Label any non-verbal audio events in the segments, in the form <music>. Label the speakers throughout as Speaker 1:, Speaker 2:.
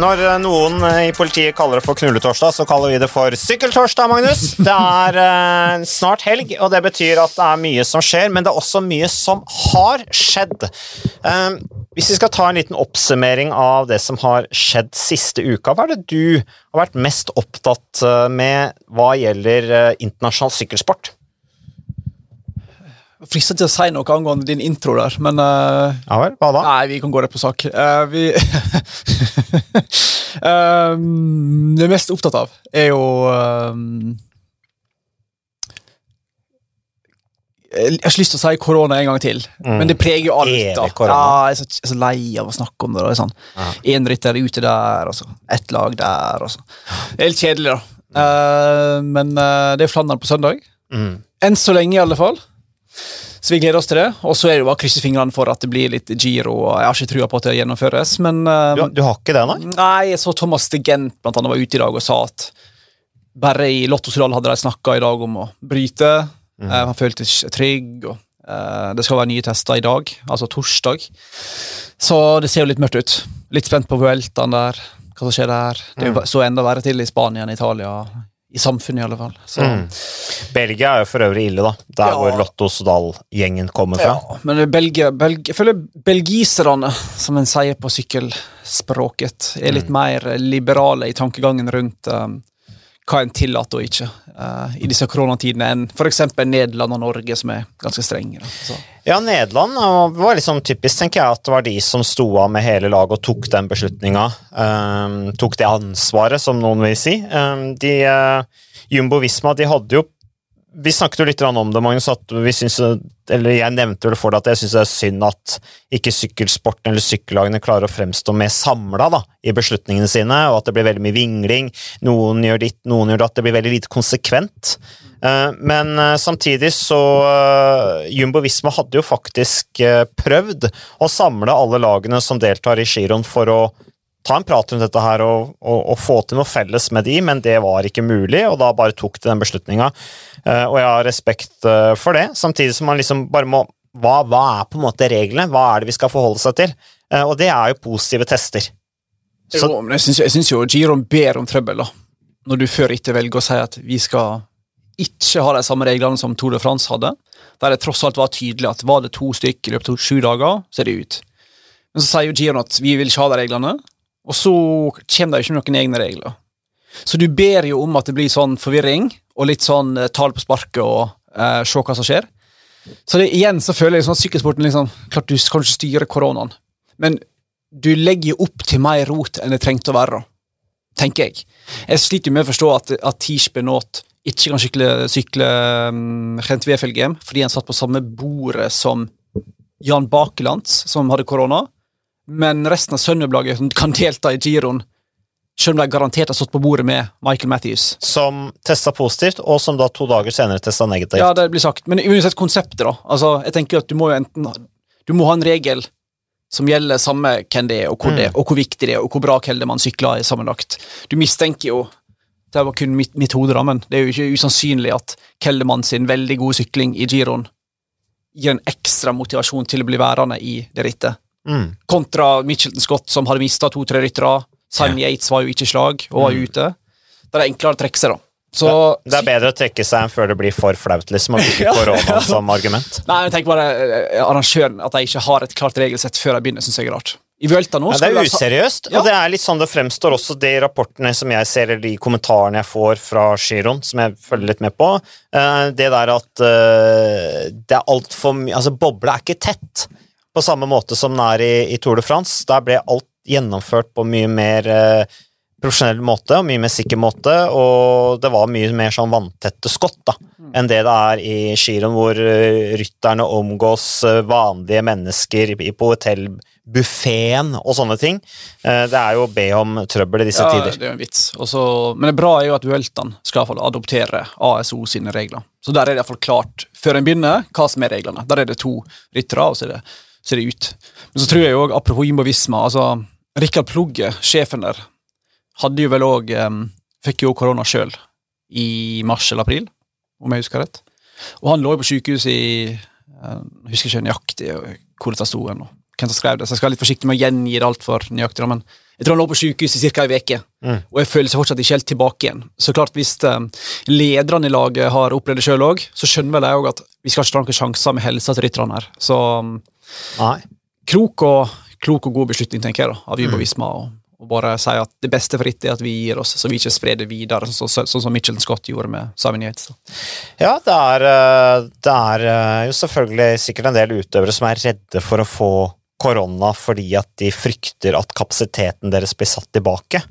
Speaker 1: Når eh, noen eh, i politiet kaller det for knulletorsdag, så kaller vi det for sykkeltorsdag, Magnus. Det er eh, snart helg, og det betyr at det er mye som skjer, men det er også mye som har skjedd. Eh, hvis vi skal ta en liten oppsummering av det som har skjedd siste uka, hva er det du har vært mest opptatt eh, med hva gjelder internasjonal sykkelsport?
Speaker 2: Frister til å si noe angående din intro der, men uh,
Speaker 1: Ja vel, hva da?
Speaker 2: Nei, vi kan gå rett på sak. Uh, vi um, <laughs> Det mest opptatt av, er jo um, Jeg har ikke lyst til å si korona en gang til, men det preger jo alt. da. Ja, jeg er så, lei av å snakke om det. da. Sånn,
Speaker 1: Ja.
Speaker 2: Rytter ute der, og så ett lag der. og så. Det er litt kjedelig, da. Uh, men det er Flandern på søndag.
Speaker 1: Mm.
Speaker 2: Enn så lenge, i alle fall. Så vi gleder oss til det. Og så er det jo bare å krysse fingrene for at det blir litt giro. og Jeg har ikke trua på at det gjennomføres, men eh,
Speaker 1: Du, du har ikke det, nei?
Speaker 2: Nei, jeg så Thomas de Gent blant annet var ute i dag og sa at bare i Lotto Sudal hadde de snakka i dag om å bryte. Eh, han følte seg trygg. og eh, Det skal være nye tester i dag, altså torsdag. Så det ser jo litt mørkt ut. Litt spent på Vueltaen der, hva som skjer der. Det er jo så enda verre til i Spania enn Italia. I samfunnet, i alle fall. Så,
Speaker 1: Mm. Belgia er jo for øvrig ille, da. Der
Speaker 2: Ja.
Speaker 1: hvor Lotto Sodal-gjengen kommer fra.
Speaker 2: Ja, men Belgia, Belg, jeg føler belgiserne, som en sier på sykkelspråket, er litt mer liberale i tankegangen rundt um, hva en tillater og ikke uh, i disse koronatidene enn f.eks. Nederland og Norge, som er ganske strenge.
Speaker 1: Ja, Nederland var liksom typisk, tenker jeg, at det var de som sto av med hele laget og tok den beslutninga. Um, tok det ansvaret, som noen vil si. Um, de uh, Jumbo Visma, de hadde jo Vi snakket jo litt om det, Magnus, at vi synes, eller jeg nevnte vel for deg at jeg syns det er synd at ikke sykkelsporten eller sykkellagene klarer å fremstå mer samla i beslutningene sine, og at det blir veldig mye vingling. Noen gjør ditt, noen gjør datt. Det blir veldig lite konsekvent. Eh, Men eh, samtidig så eh, Jumbo Visma hadde jo faktisk prøvd å samle alle lagene som deltar i giroen for å ta en prat rundt dette her og, og, og få til noe felles med de, men det var ikke mulig, og da bare tok de den beslutninga. Eh, Og jeg har respekt eh, for det, samtidig som man liksom bare må hva, hva er på en måte reglene? Hva er det vi skal forholde seg til? Eh, Og det er jo positive tester. Så-
Speaker 2: jo, men jeg syns, jeg syns jo Giron ber om trøbbel, da. Når du før ikke velger å si at vi skal ikke ha de samme reglene som Tour de France hadde. Der det tross alt var tydelig at var det to stykker i løpet av sju dager, så er det ut. Men så sier jo Giron at vi vil ikke ha de reglene, og så kommer det ikke noen egne regler. Så du ber jo om at det blir sånn forvirring, og litt sånn eh, tall på sparket og eh, se hva som skjer. Så det, igjen så føler jeg sånn at sykkelsporten liksom, Klart du kan ikke styre koronaen, men du legger jo opp til mer rot enn det trengte å være, tenker jeg. Jeg sliter jo med å forstå at, at Tish Benot ikke kan sykle, sykle um, Gent fordi han satt på samme bordet som Jan Bakelands, som hadde korona, men resten av Sunweb-laget kan delta i giroen, selv om de garantert har stått på bordet med Michael Matthews.
Speaker 1: Som testa positivt, og som da to dager senere testa negativt.
Speaker 2: Ja, det blir sagt. Men uansett konseptet, da. Altså, jeg tenker at du må jo enten Du må ha en regel som gjelder samme hvem det er, og hvor det er, og hvor viktig det er, og hvor bra Kelderman sykler i sammenlagt. Du mistenker jo Det var kun mitt, mitt hode, da, men det er jo ikke usannsynlig at Keldermann sin veldig gode sykling i giroen gir en ekstra motivasjon til å bli værende i det rittet.
Speaker 1: Mm.
Speaker 2: Kontra Mitchelton Scott, som hadde mista to-tre ryttere. Simon Yates var jo ikke i slag, og var jo ute. Da er det enklere å trekke seg, da. Så
Speaker 1: Det er bedre å trekke seg enn før det blir for flaut, liksom, å bruke <laughs> korona <laughs> som argument.
Speaker 2: Nei, men tenk bare eh, arrangøren, at de ikke har et klart regelsett før de begynner, syns jeg er rart. Nå
Speaker 1: Ja, det er useriøst,
Speaker 2: Ja.
Speaker 1: og det er litt sånn det fremstår også de rapportene som jeg ser, eller de kommentarene jeg får fra Giron, som jeg følger litt med på. Eh, Det der at eh, det er altfor mye Altså, bobla er ikke tett på samme måte som den er i, i Tour de France. Der ble alt gjennomført på mye mer eh, profesjonell måte og mye mer sikker måte, og det var mye mer sånn vanntette skott da, enn det det er i Giron, hvor eh, rytterne omgås eh, vanlige mennesker i- på hotellbuffeen og sånne ting. Eh, Det er jo å be om trøbbel i disse
Speaker 2: ja,
Speaker 1: tider.
Speaker 2: Det er jo en vits. Også, men det bra er jo at Vueltaen skal i hvert fall adoptere ASO sine regler. Så der er det iallfall klart, før en begynner, hva som er reglene. Der er det to ryttere, og så er det, så er det ut. Men så tror jeg òg, apropos Jimbo Visma altså, Rikard Plugge, sjefen der, hadde jo vel òg Fikk jo korona sjøl i mars eller april, om jeg husker rett. Og han lå jo på sykehus i Jeg husker ikke nøyaktig hvor dette sto ennå. hvem som skrev det, så jeg skal være litt forsiktig med å gjengi det altfor nøyaktig. Men jeg tror han lå på sykehus i ca. ei uke,
Speaker 1: Mm.
Speaker 2: og jeg føler seg fortsatt ikke helt tilbake igjen. Så klart, hvis lederne i laget har opplevd det sjøl òg, så skjønner vel jeg òg at vi skal ikke ta noen sjanser med helsa til rytterne her. Så
Speaker 1: Nei.
Speaker 2: klok og, klok og god beslutning, tenker jeg, da, av Jumbo
Speaker 1: Mm.
Speaker 2: Visma. Og, og bare si at det beste for rittet er at vi gir oss, så vi ikke sprer det videre, sånn så, så, som Mitchell Scott gjorde med Simon Yates.
Speaker 1: Ja, det er, eh, det er eh, jo selvfølgelig sikkert en del utøvere som er redde for å få korona fordi at de frykter at kapasiteten deres blir satt tilbake.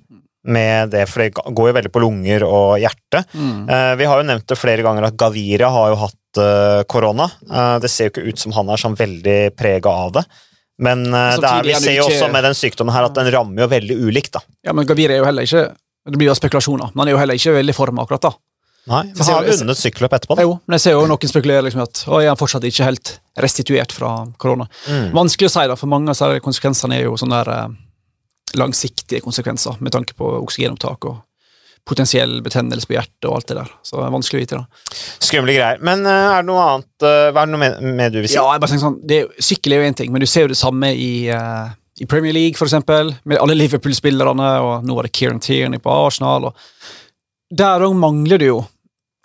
Speaker 1: Med det, for det går jo veldig på lunger og hjerte. Mm. Vi har jo nevnt det flere ganger at Gaviria har jo hatt eh, korona. Eh, Det ser jo ikke ut som han er sånn veldig prega av det. Men eh, det er, vi
Speaker 2: er
Speaker 1: ser jo også med den sykdommen her at den rammer jo veldig ulikt. da.
Speaker 2: Ja, men Gavir er jo heller ikke Det blir jo spekulasjoner, men han er jo heller ikke veldig i form akkurat, da.
Speaker 1: Nei, men han har vunnet sykkelløp etterpå. da.
Speaker 2: Jo, men jeg ser jo noen spekulerer liksom at å, er han fortsatt ikke helt restituert fra korona.
Speaker 1: Mm.
Speaker 2: Vanskelig å si, da, for mange av konsekvensene er jo sånne der, langsiktige konsekvenser med tanke på oksygenopptak og potensiell betennelse på hjertet og alt det der. Så det er vanskelig å vite. da.
Speaker 1: Skumle greier. Men eh, er det noe annet eh, Hva er det noe med, med du vil si?
Speaker 2: Ja, jeg bare tenker sånn, det, Sykkel er jo én ting, men du ser jo det samme i, uh, i Premier League, for eksempel, med alle Liverpool-spillerne, og nå var det Kieran Tierney på Arsenal. og Der òg mangler det jo,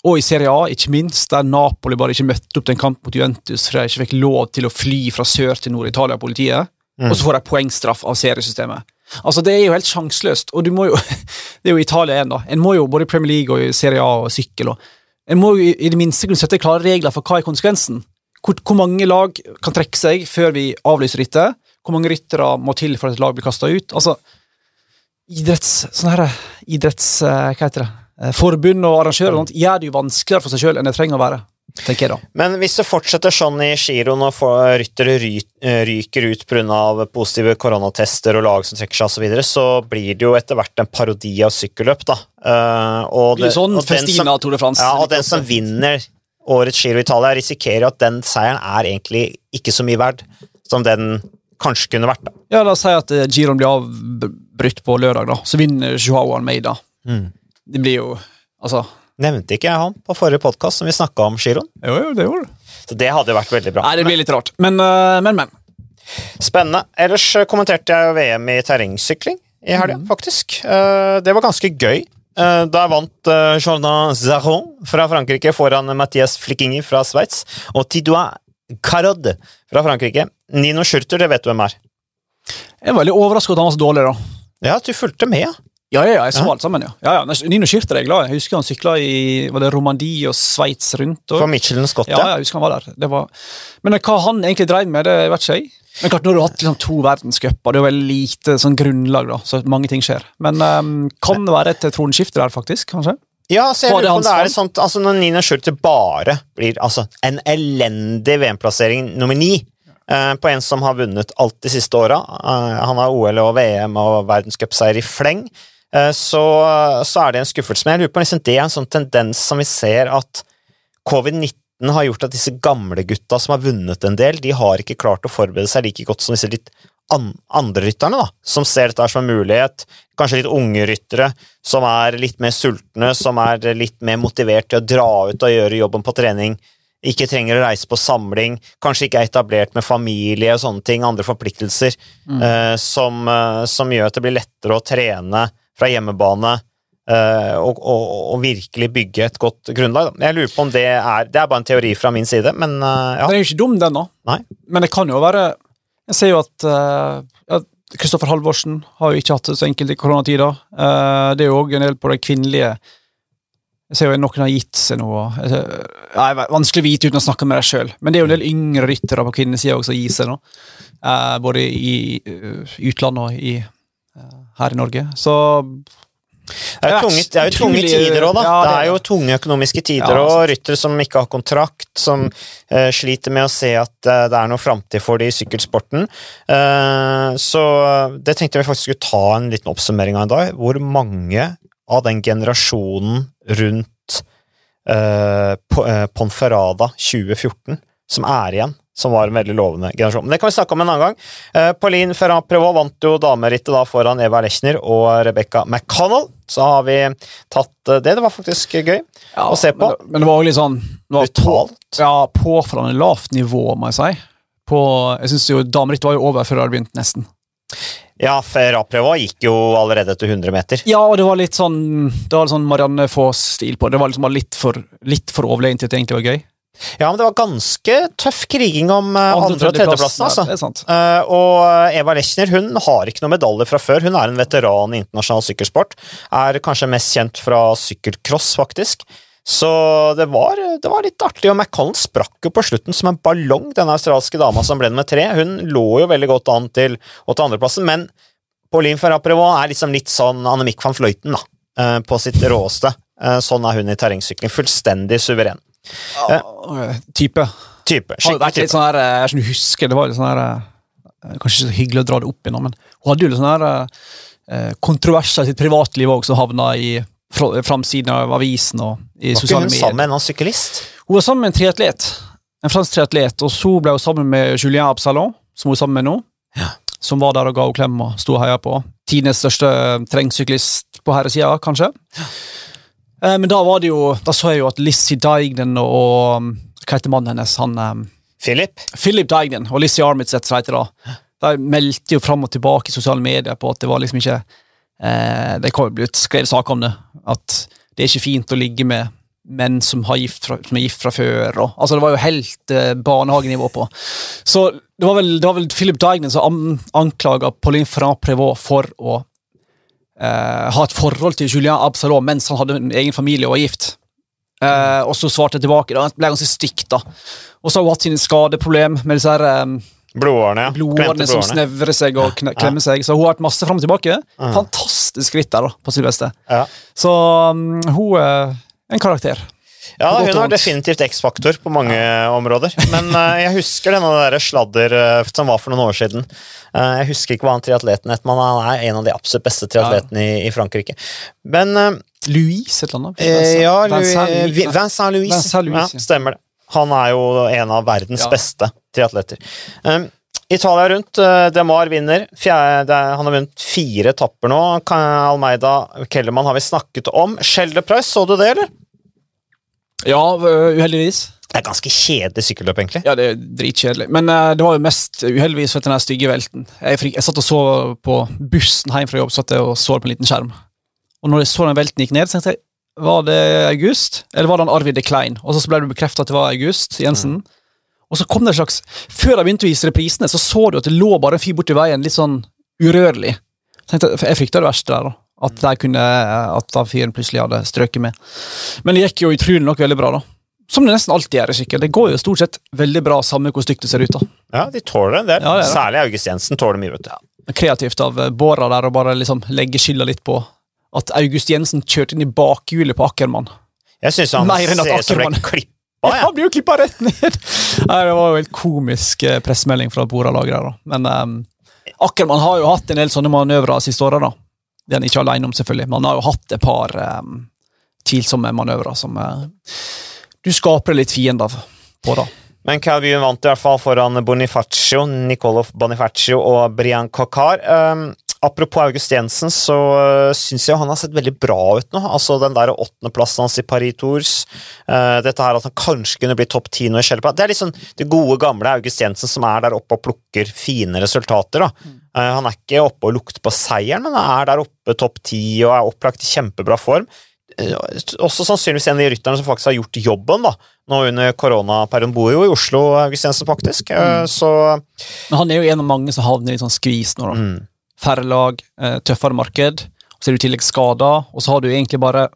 Speaker 2: og i Serie A, ikke minst, der Napoli bare ikke møtte opp til en kamp mot Juventus fordi de ikke fikk lov til å fly fra sør til Nord-Italia-politiet,
Speaker 1: Mm.
Speaker 2: og så får de poengstraff av seriesystemet. Altså, Det er jo helt sjanseløst, og du må jo <laughs> Det er jo Italia igjen, da. En må jo både i Premier League og i Serie A og sykkel og En må jo i- det minste kunne sette klare regler for hva er konsekvensen. Hvor, hvor mange lag kan trekke seg før vi avlyser rittet? Hvor mange ryttere må til for at et lag blir kasta ut? Altså, idretts... Sånn her, idretts... eh, Hva heter det? Eh, Forbund og arrangører og sånt, gjør det jo vanskeligere for seg sjøl enn det trenger å være. Tenker jeg da.
Speaker 1: Men hvis det fortsetter sånn i giroen og ryttere ry, eh, ryker ut pga. positive koronatester og lag som trekker seg osv., så, videre, så blir det jo etter hvert en parodi av sykkelløp. da. Eh, og,
Speaker 2: Det sånn
Speaker 1: og den som-. Ja, og den som vinner årets Giro Italia, risikerer at den seieren er egentlig ikke så mye verd som den kanskje kunne vært. da.
Speaker 2: Ja, La oss si at eh, Giroen blir avbrutt på lørdag, da. Så vinner Joao Almeida. Det blir jo Altså
Speaker 1: Nevnte ikke jeg han på forrige podkast som vi snakka om giroen?
Speaker 2: Jo, jo, det gjorde det.
Speaker 1: Så det hadde jo vært veldig bra.
Speaker 2: Nei, det blir litt rart. Men, eh, men, men.
Speaker 1: Spennende. Ellers eh, kommenterte jeg VM i terrengsykling i helga, faktisk. Eh, Det var ganske gøy. Da vant Jordan Zaron fra Frankrike foran Mathias Flickinger fra Sveits. Og Tidouin Carod fra Frankrike. Nino Schurter, det vet du hvem er.
Speaker 2: Jeg er veldig overrasket at han var så dårlig, da.
Speaker 1: Ja, at du fulgte med, ja.
Speaker 2: Ja, jeg så
Speaker 1: Ja.
Speaker 2: alt sammen, ja. ja, ja. Nino Schirter er jeg glad i. Jeg husker han sykla i var det Romandie og Sveits rundt. Og,
Speaker 1: Fra Michelin Scott,
Speaker 2: ja, ja, jeg husker han var der. Det var, men hva han egentlig drev med, det vet ikke jeg. Men klart, Nå har du hatt liksom, to verdenscuper, det er jo veldig lite sånn grunnlag, da, så mange ting skjer. Men um, kan det være et tronskifte der, faktisk? kanskje?
Speaker 1: Ja, så jeg lurer på om det er et sånt, altså Når Nina Schurter bare blir altså, en elendig VM-plassering nummer ni eh, på en som har vunnet alt de siste åra eh, Han har OL og VM og verdenscupseier i fleng. Eh, så, så er det en skuffelse. Men jeg lurer på liksom, det er en sånn tendens som vi ser at covid-19 har gjort at disse gamle gutta som har vunnet en del, de har ikke klart å forberede seg like godt som disse litt an andre rytterne, da, som ser dette som en mulighet. Kanskje litt unge ryttere som er litt mer sultne, som er litt mer motivert til å dra ut og gjøre jobben på trening. Ikke trenger å reise på samling, kanskje ikke er etablert med familie og sånne ting, andre forpliktelser, eh, som, uh, som gjør at det blir lettere å trene fra hjemmebane Uh, og, og, og virkelig bygge et godt grunnlag. Da. Jeg lurer på om det er Det er bare en teori fra min side, men uh, ja.
Speaker 2: Den er jo ikke dum, den, da. Men det kan jo være Jeg ser jo at eh, ja, Kristoffer Halvorsen har jo ikke hatt det så enkelt i koronatida. Eh, det er jo òg en del på de kvinnelige Jeg ser jo at noen har gitt seg noe jeg ja, er Vanskelig å vite uten å snakke med deg sjøl, men det er jo en del yngre ryttere på kvinnesida som gir seg nå. Eh, både i uh, utlandet og i, eh, her i Norge. Så
Speaker 1: Det er tunge, det er jo tunge tider òg, da.
Speaker 2: ja,
Speaker 1: det
Speaker 2: det er
Speaker 1: jo tunge økonomiske tider,
Speaker 2: Ja,
Speaker 1: og
Speaker 2: sant.
Speaker 1: ryttere som ikke har kontrakt, som uh, sliter med å se at uh, det er noe framtid for de i sykkelsporten. Uh, så det tenkte jeg vi faktisk skulle ta en liten oppsummering av i dag. Hvor mange av den generasjonen rundt Ponferrada 2014 som er igjen, som var en veldig lovende generasjon. Men det kan vi snakke om en annen gang. Eh, Pauline Ferrand-Prevot vant jo damerittet da foran Eva Lechner og Rebecca McConnell. Så har vi tatt eh, det. Det var faktisk gøy å se på.
Speaker 2: Men, det- men det var jo litt sånn var på,
Speaker 1: Brutalt.
Speaker 2: Ja, påfallende lavt nivå, må jeg si, på Jeg syns jo damerittet var jo over før det hadde begynt, nesten.
Speaker 1: Ja, Rapreva gikk jo allerede etter 100 meter.
Speaker 2: Ja, og det var litt sånn Det var litt sånn Marianne Foss-stil på det. Det var liksom litt for, litt for overlegent til at det egentlig var gøy.
Speaker 1: Ja, men det var ganske tøff kriging om uh, andre- og tredjeplassen. Altså.
Speaker 2: Ja, det er sant.
Speaker 1: Uh, og Eva Lechner hun har ikke noen medalje fra før. Hun er en veteran i internasjonal sykkelsport. Er kanskje mest kjent fra sykkelcross, faktisk. Så det var, det var, litt artig, og McCollen sprakk jo på slutten som en ballong, den australske dama som ble nummer tre. Hun lå jo veldig godt an til å ta andreplassen, men Pauline Ferraprévot er liksom litt sånn Annemiek van Fløyten, da, på sitt råeste. sånn er hun i terrengsykling. Fullstendig suveren.
Speaker 2: Ja, type.
Speaker 1: Type.
Speaker 2: skikkelig type litt sånn her, jeg skjønner, husker, det var litt sånn her Kanskje ikke så hyggelig å dra det opp i nå, men hun hadde jo litt sånn her eh, kontroverser i sitt privatliv òg, som havna i framsiden av avisen og i
Speaker 1: var
Speaker 2: sosiale medier.
Speaker 1: Var ikke hun sammen med en syklist?
Speaker 2: Hun var sammen med en triatlet. En fransk triatlet, og så ble hun sammen med Julien Absalon, som hun er sammen med nå.
Speaker 1: Ja.
Speaker 2: Som var der og ga henne klem og sto og heia på. Tidenes største terrengsyklist på herresida, kanskje. Eh, men da var det jo, da så jeg jo at Lizzie Deignan og Hva heter mannen hennes? Han, um,
Speaker 1: Philip?
Speaker 2: Philip Deignan og Lizzie Armidseth, som heter det. De meldte jo fram og tilbake i sosiale medier på at det var liksom ikke eh, Det kom blitt skrevet saker om det. At det er ikke fint å ligge med menn som, gift fra, som er gift fra før. Og, altså Det var jo helt eh, barnehagenivå på. Så det var vel, det var vel Philip Deignan som an, anklaga Pauline Ferrand-Prévot for å eh, ha et forhold til Julian Absalon mens han hadde en egen familie og var gift. Eh, og så svarte jeg tilbake. da, Det ble ganske stygt. da. Og så har hun hatt sine skadeproblem med disse her, um,
Speaker 1: Blodårene, ja.
Speaker 2: blodårene som snevrer seg og kne- klemmer seg. Så hun har vært masse fram og tilbake. Fantastisk skritt der da, på sitt beste.
Speaker 1: Ja.
Speaker 2: Så um, hun er en karakter.
Speaker 1: Ja, hun har definitivt X-faktor på mange områder. Men uh, jeg husker denne der sladder uh, som var for noen år siden. Uh, jeg husker ikke hva han triatleten het, men han er en av de absolutt beste triatletene i, i Frankrike. Men
Speaker 2: Louise et eller annet.
Speaker 1: eh, ja, Louis,
Speaker 2: Vincent Louis.
Speaker 1: Vincent Louis. Ja,
Speaker 2: ja.
Speaker 1: stemmer det. Han er jo en av verdens
Speaker 2: Ja.
Speaker 1: beste triatleter. Um, Italia rundt. Demar vinner. Fjerde, er- han har vunnet fire etapper nå. Almeida Kellermann har vi snakket om. Schelde Price, så du det, eller?
Speaker 2: Ja, uheldigvis.
Speaker 1: Det er ganske kjedelig sykkelløp, egentlig.
Speaker 2: Ja, det er dritkjedelig. Men uh, det var jo mest uheldigvis for den stygge velten. Jeg, jeg satt og så på bussen hjem fra jobb satt jeg og så på en liten skjerm. Og når jeg så den velten gikk ned, så tenkte jeg var det August, eller var det han Arvid de Klein? Og så ble det bekreftet at det var August Jensen. Og så kom det en slags Før de begynte å vise reprisene, så så du at det lå bare en fyr borti veien, litt sånn urørlig. Jeg, tenkte jeg frykta det verste der, da. At, kunne, at den fyren plutselig hadde strøket med. Men det gikk jo utrolig nok veldig bra, da. Som det nesten alltid gjør i sykkel. Det går jo stort sett veldig bra, samme hvor stygt det ser ut. da.
Speaker 1: Ja, de tåler en del.
Speaker 2: Ja, det det.
Speaker 1: Særlig August Jensen tåler mye, vet du.
Speaker 2: Ja. Kreativt av eh, Båra der å bare liksom legge skylda litt på at August Jensen kjørte inn i bakhjulet på Ackermann.
Speaker 1: Jeg syns han
Speaker 2: Mer enn at
Speaker 1: ser ut som ble klippa. <laughs>
Speaker 2: Ja, han blir jo klippa rett ned! <laughs> Nei, Det var jo helt komisk eh, pressemelding fra da. Men um, Ackermann har jo hatt en del sånne manøvrer siste året, da. Det er han ikke alene om, selvfølgelig, men han har jo hatt et par um, tvilsomme manøvrer som uh, du skaper litt fiender på, da.
Speaker 1: Men Calvin vant i hvert fall foran Bonifacio, Nicolò Bonifacio og Brian Cocar. Um, apropos August Jensen, så uh, syns jeg han har sett veldig bra ut nå. Altså Den der åttendeplassen hans i Paris Tours. Uh, dette her at han kanskje kunne bli topp ti nå i Skjelpa. Det er liksom det gode, gamle August Jensen som er der oppe og plukker fine resultater. da. Uh, han er ikke oppe og lukter på seieren, men han er der oppe topp ti og er opplagt i kjempebra form. Eh, også sannsynligvis en av de rytterne som faktisk har gjort jobben da, nå under koronaperioden. Bor jo i Oslo, August Jensen, faktisk. Mm. Så
Speaker 2: Men han er jo en av mange som havner i sånn skvis nå, da.
Speaker 1: mm.
Speaker 2: Færre lag, eh, tøffere marked, så er du i tillegg skada, og så har du egentlig bare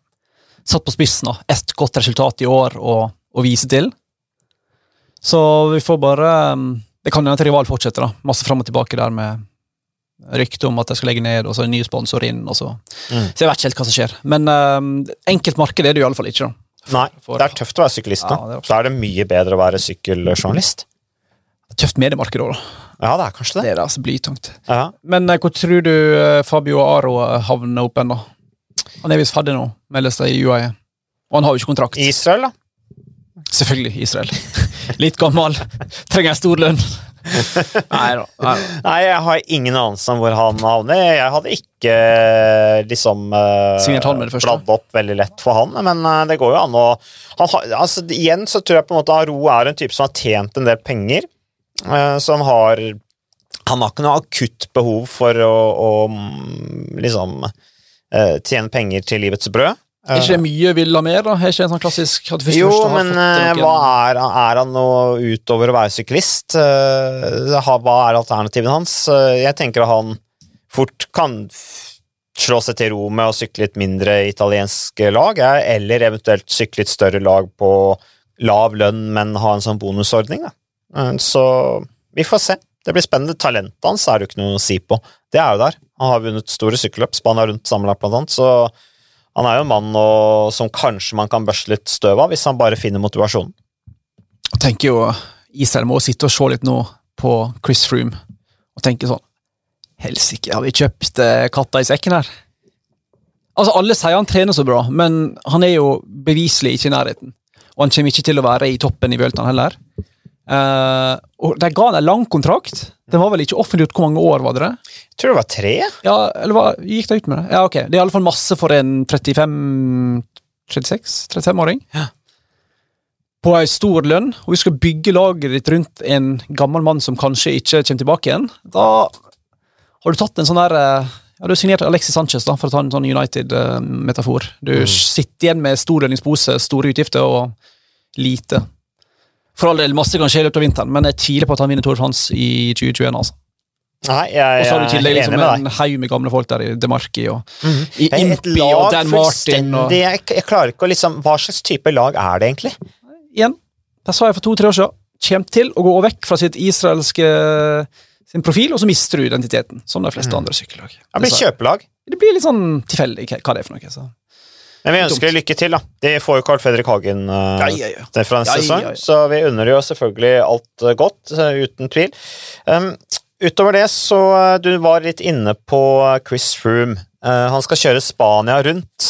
Speaker 2: satt på spissen da, ett godt resultat i år å, å vise til. Så vi får bare um, Det kan hende at rival fortsetter, da. Masse fram og tilbake der med rykte om at de skal legge ned, og så en ny sponsor inn, og så
Speaker 1: Mm.
Speaker 2: Så jeg vet ikke helt hva som skjer. Men um, enkelt marked er det jo iallfall ikke, da.
Speaker 1: Nei,
Speaker 2: For-
Speaker 1: det er tøft å være syklist nå.
Speaker 2: Ja, det.
Speaker 1: Så er det mye bedre å være sykkeljournalist.
Speaker 2: Tøft mediemarked òg, da.
Speaker 1: Ja, det er kanskje det.
Speaker 2: Det er altså blytungt.
Speaker 1: Ja.
Speaker 2: Men uh, hvor tror du eh, Fabio Aro havner opp ennå? Han er visst ferdig nå, meldes det i UAE. Og han har jo ikke kontrakt.
Speaker 1: Israel, da?
Speaker 2: Selvfølgelig Israel. <laughs> Litt gammel, trenger en stor lønn. Nei da. nei da.
Speaker 1: Nei, jeg har ingen anelse om hvor han havner. Jeg hadde ikke eh, liksom
Speaker 2: første?
Speaker 1: bladd opp veldig lett for han, men eh, det går jo an å han har, altså, Igjen så tror jeg på en måte Aro er en type som har tjent en del penger. som har Han har ikke noe akutt behov for å, å mm, liksom eh, tjene penger til livets brød.
Speaker 2: Er ikke det mye vil ha mer, da? Er ikke en sånn klassisk
Speaker 1: Jo, men eh, hva er, er han nå utover å være syklist? Eh, hva er alternativene hans? Eh, jeg tenker at han fort kan slå seg til ro med å sykle litt mindre italienske lag, eller eventuelt sykle litt større lag på lav lønn, men ha en sånn bonusordning. Da. Eh, Så vi får se. Det blir spennende. Talentet hans er det jo ikke noe å si på. Det er jo der. Han har vunnet store sykkelløp, Spania rundt sammenlagt blant annet, så han er jo en mann og, som kanskje man kan børste litt støv av, hvis han bare finner motivasjonen.
Speaker 2: Jeg tenker jo Israel må sitte og se litt nå på Chris Froome og tenke sånn Helsike, har vi kjøpt eh, katta i sekken her? Altså, Alle sier han trener så bra, men han er jo beviselig ikke i nærheten. Og han kommer ikke til å være i toppen i Vueltaen heller. Eh, og De ga han en lang kontrakt. Den var vel ikke offentliggjort hvor mange år, var det?
Speaker 1: Jeg tror det var tre.
Speaker 2: Ja, eller hva, gikk det ut med det? Ja, ok. Det er i alle fall masse for en 35 36-35-åring.
Speaker 1: Ja.
Speaker 2: På ei stor lønn, og vi skal bygge laget ditt rundt en gammel mann som kanskje ikke kommer tilbake igjen. Da har du tatt en sånn der eh, Ja, du har signert Alexis Sanchez, da, for å ta en sånn United-metafor. Du sitter igjen med stor lønningspose, store utgifter og lite. For all del, masse kan skje i løpet av vinteren, men jeg tviler på at han vinner Tour de France i 2021. altså.
Speaker 1: Nei, jeg,
Speaker 2: Og så har du i tillegg
Speaker 1: er
Speaker 2: liksom
Speaker 1: enig med
Speaker 2: en haug med gamle folk der i Demarki og i
Speaker 1: Et
Speaker 2: Impi og Dan Martin og
Speaker 1: jeg, jeg klarer ikke å liksom Hva slags type lag er det egentlig?
Speaker 2: Igjen, det sa jeg for to-tre år siden, Kjem til å gå vekk fra sitt israelske sin profil, og så mister du identiteten, som de fleste andre sykkellag.
Speaker 1: Mm. Det blir kjøpelag.
Speaker 2: Det blir litt sånn tilfeldig hva det er for noe. Så.
Speaker 1: Men vi ønsker lykke til, da. De får jo Carl Fredrik Hagen uh,
Speaker 2: Ja, ja, ja.
Speaker 1: fra neste sesong, så vi unner jo selvfølgelig alt eh, godt, uh, uten tvil. Um, utover det så uh, Du var litt inne på Chris Froome. Han skal kjøre Spania rundt.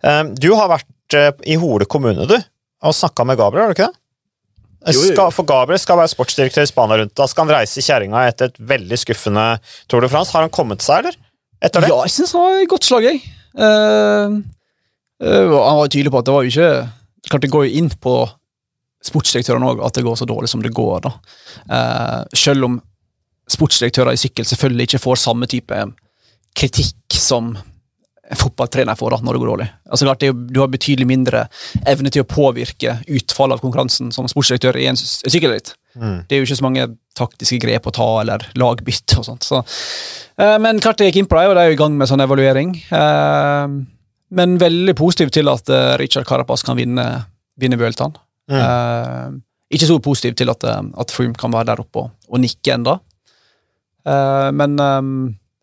Speaker 1: Um, du har vært i Hole kommune, du, og snakka med Gabriel, har du ikke det?
Speaker 2: Jo,
Speaker 1: for Gabriel skal være sportsdirektør i Spania rundt. Da skal han reise i kjerringa etter et veldig skuffende Tour de France. Har han kommet seg, eller? Etter det?
Speaker 2: Ja, jeg syns han var et godt slag, jeg. Og han var tydelig på at det var jo ikke Klart det går jo inn på sportsdirektørene òg at det går så dårlig som det går. da. Eh, selv om sportsdirektører i sykkel selvfølgelig ikke får samme type kritikk som en fotballtrener får da, når det går dårlig. Altså klart det jo, Du har betydelig mindre evne til å påvirke utfallet av konkurransen som sportsdirektør i en sykkelritt.
Speaker 1: Mm.
Speaker 2: Det er jo ikke så mange taktiske grep å ta, eller lagbytte og sånt. Så. Eh, men klart det gikk inn på det, og de er jo i gang med sånn evaluering. Eh, men veldig positiv til at uh, Richard Carapaz kan vinne, vinne Vueltaen.
Speaker 1: Mm.
Speaker 2: Uh, ikke så positiv til at, eh, at Froome kan være der oppe og, og nikke enda. Uh, men um,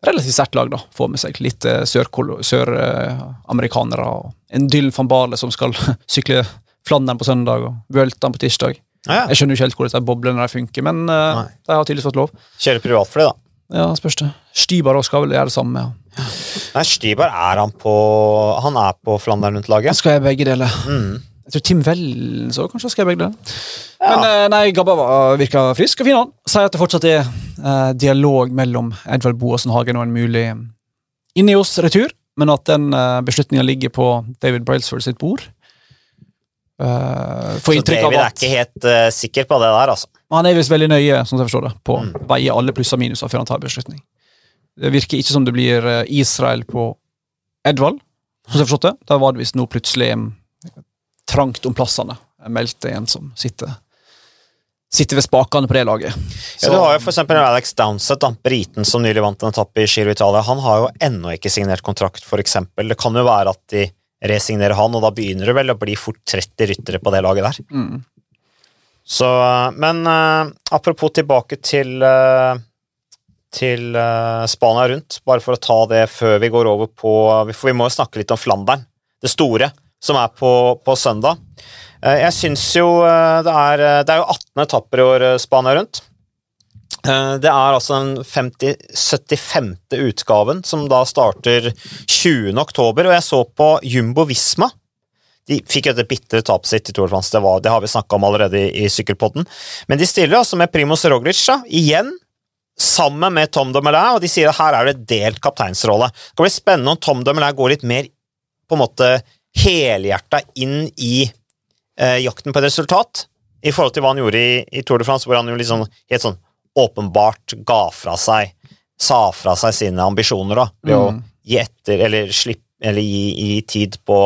Speaker 2: relativt sterkt lag, da. Får med seg litt sørkolo- søramerikanere og en Dylan van Barle som skal <laughs> sykle Flandern på søndag og Vueltaen på tirsdag.
Speaker 1: Ja, ja.
Speaker 2: Jeg skjønner jo ikke helt hvordan disse boblene der funker, men de har tydeligvis fått lov.
Speaker 1: Kjøre privatfly, da.
Speaker 2: Ja, spørs det. Stybar skal vel gjøre det samme. Ja.
Speaker 1: Nei, Stybar er han på Han er på Flandern rundt-laget.
Speaker 2: Skal jeg begge deler?
Speaker 1: Mm.
Speaker 2: Jeg tror Tim Vellen så kanskje skal jeg begge deler. Men eh, nei, Gabba var- virka frisk og fin, han. Sier at det fortsatt er eh, dialog mellom Edvard Boasen Hagen og en mulig inni oss retur, men at den uh, beslutninga ligger på David Brailsford sitt bord. Uh,
Speaker 1: Så
Speaker 2: av
Speaker 1: David er ikke helt uh, sikker på det der, altså.
Speaker 2: Han er visst veldig nøye, som jeg forstår det, på
Speaker 1: Mm.
Speaker 2: å veie alle pluss og minuser før han tar beslutning. Det virker ikke som det blir eh, Israel på Edvald, som jeg forstått det. Da var det visst nå plutselig trangt om plassene. Meldte en som sitter Sitter ved spakene på det laget.
Speaker 1: Ja, du har jo for Alex Downsett, da, briten som nylig vant en etappe i Giro Italia. Han har jo ennå ikke signert kontrakt, eksempel. Det kan jo være at de resignerer han, og da begynner det vel å bli fort 30 ryttere på det laget der.
Speaker 2: Mm.
Speaker 1: Så, men uh, apropos tilbake til eh, til eh, Spania rundt, bare for å ta det før vi går over på For vi må jo snakke litt om Flandern, det store, som er på, på søndag. Eh, jeg syns jo eh, det er eh, Det er jo 18 etapper i år eh, Spania rundt. Eh, Det er altså den 50, 75. utgaven, som da starter 20. oktober, og jeg så på Jumbo Visma. De fikk et bitre tap sitt i Tour de det, det har vi snakka om allerede i, i Sykkelpodden. Men de stiller altså med Primoz Roglic, da, igjen, sammen med Tom Dumoulin, og de sier at her er det delt kapteinsrolle. Det kan bli spennende om Tom Dumoulin går litt mer på en måte helhjerta inn i eh, jakten på et resultat, i forhold til hva han gjorde i, i Tour de France, hvor han jo liksom helt sånn åpenbart ga fra seg Sa fra seg sine ambisjoner, da, ved å
Speaker 2: Mm.
Speaker 1: gi etter, eller slippe Eller gi, gi tid på,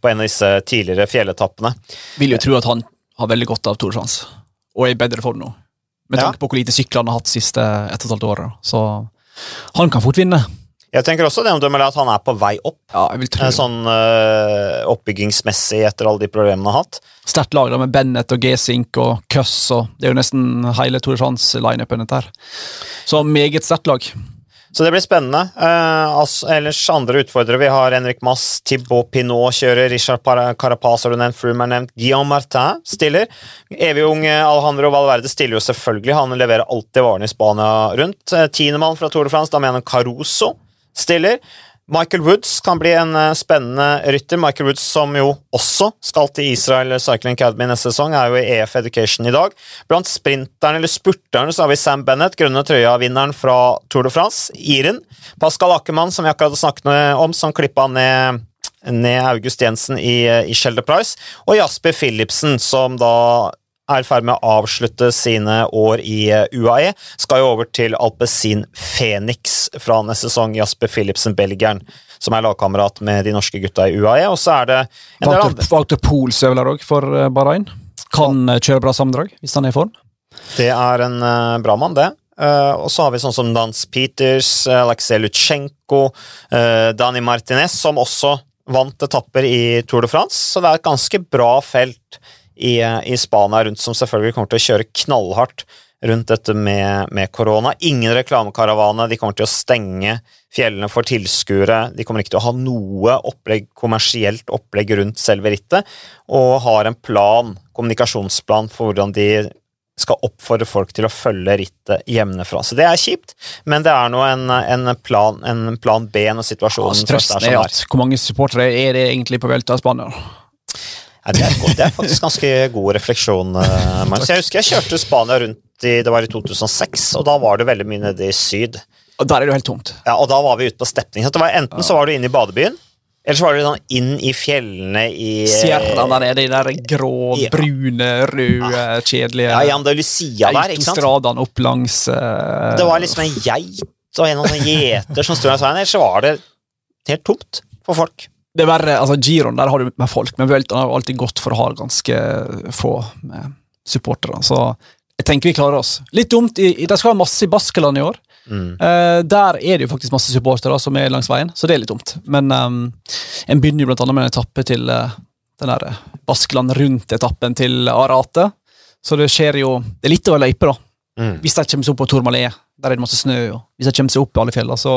Speaker 1: på en av disse tidligere fjelletappene.
Speaker 2: Vil jo tro at han har veldig godt av Tour de France, og er i bedre form nå. Med
Speaker 1: Ja.
Speaker 2: tanke på hvor lite sykler han har hatt de siste ett og et halvt året. Så han kan fort vinne.
Speaker 1: Jeg tenker også det om Dumoulin at han er på vei opp,
Speaker 2: Ja,
Speaker 1: eh, sånn uh, oppbyggingsmessig etter alle de problemene han har hatt.
Speaker 2: Sterkt lag med Bennett og G-Sink og Cuss. og Det er jo nesten hele Tour de France-lineupen. dette her. Så meget sterkt lag.
Speaker 1: Så det blir spennende. Eh, altså, ellers andre utfordrere. Vi har Henrik Mass, Thibaut Pinot kjører, Richard Carapaz har du nevnt, Froome er nevnt, Guillaume Martin stiller. Evig ung eh, Alejandro Valverde stiller jo selvfølgelig, han leverer alltid varene i Spania rundt. Eh, Tiendemann fra Tour de France, Damiano Caruso stiller. Michael Woods kan bli en eh, spennende rytter. Michael Woods som jo også skal til Israel Cycling Academy neste sesong, er jo i EF Education i dag. Blant sprinterne eller spurterne så har vi Sam Bennett, grønne trøya-vinneren fra Tour de France, Iren. Pascal Ackermann, som vi akkurat har snakket om, som klippa ned ned August Jensen i, i Shelter Price, og Jasper Philipsen, som da er i ferd med å avslutte sine år i eh, UAE, skal jo over til Alpezin Phoenix fra neste sesong. Jasper Philipsen, belgieren, som er lagkamerat med de norske gutta i UAE. Og så er det en del andre.
Speaker 2: Søvler òg for eh, Bahrain. Kan eh, kjøre bra sammendrag hvis han er i form.
Speaker 1: Det er en bra mann, det. Uh, og så har vi sånn som Dans Peters, Alexei Lutsjenko, uh, Dani Martinez, som også vant etapper i Tour de France. Så det er et ganske bra felt i, i Spania rundt, som selvfølgelig kommer til å kjøre knallhardt rundt dette med, med korona. Ingen reklamekaravane. De kommer til å stenge fjellene for tilskuere. De kommer ikke til å ha noe opplegg, kommersielt opplegg rundt selve rittet, og har en plan, kommunikasjonsplan for hvordan de skal oppfordre folk til å følge rittet hjemmefra. Så det er kjipt, men det er nå en, en, plan, en plan B når situasjonen
Speaker 2: Altså,
Speaker 1: først
Speaker 2: trøsten
Speaker 1: er
Speaker 2: at hvor mange supportere er det egentlig på Velta Spania?
Speaker 1: Ja, det, er det er faktisk ganske god refleksjon. eh, <laughs> Magnus. Jeg husker jeg kjørte Spania rundt i, det var i 2006, og da var det veldig mye nede i syd.
Speaker 2: Og Der er det jo helt tomt.
Speaker 1: Ja, og da var vi ute på stepning. Så det var Enten så var du inne i badebyen, eller så var du sånn inn i fjellene i
Speaker 2: Sierra der nede, de der grå,
Speaker 1: Ja.
Speaker 2: brune, røde, kjedelige
Speaker 1: Ja, i Andalusia der, ikke sant?
Speaker 2: autostradene opp langs uh...
Speaker 1: Det var liksom en geit og en sånn gjeter som sto der, ellers var det helt tomt for folk.
Speaker 2: Det er verre, altså Giron der har du med folk, men Vuelta har alltid gått for å ha ganske få med supportere. Så jeg tenker vi klarer oss. Litt dumt, i, de skal ha masse i Baskeland i år.
Speaker 1: Mm.
Speaker 2: Uh, der er det jo faktisk masse supportere som er langs veien, så det er litt dumt. Men um, en begynner jo blant annet med en etappe til uh, den der Baskeland rundt etappen til Arate. Så det skjer jo Det er litt over løype, da.
Speaker 1: Mm.
Speaker 2: Hvis de kommer seg opp på Tourmalet, der er det masse snø, og hvis jeg kommer seg opp i alle fjellene, så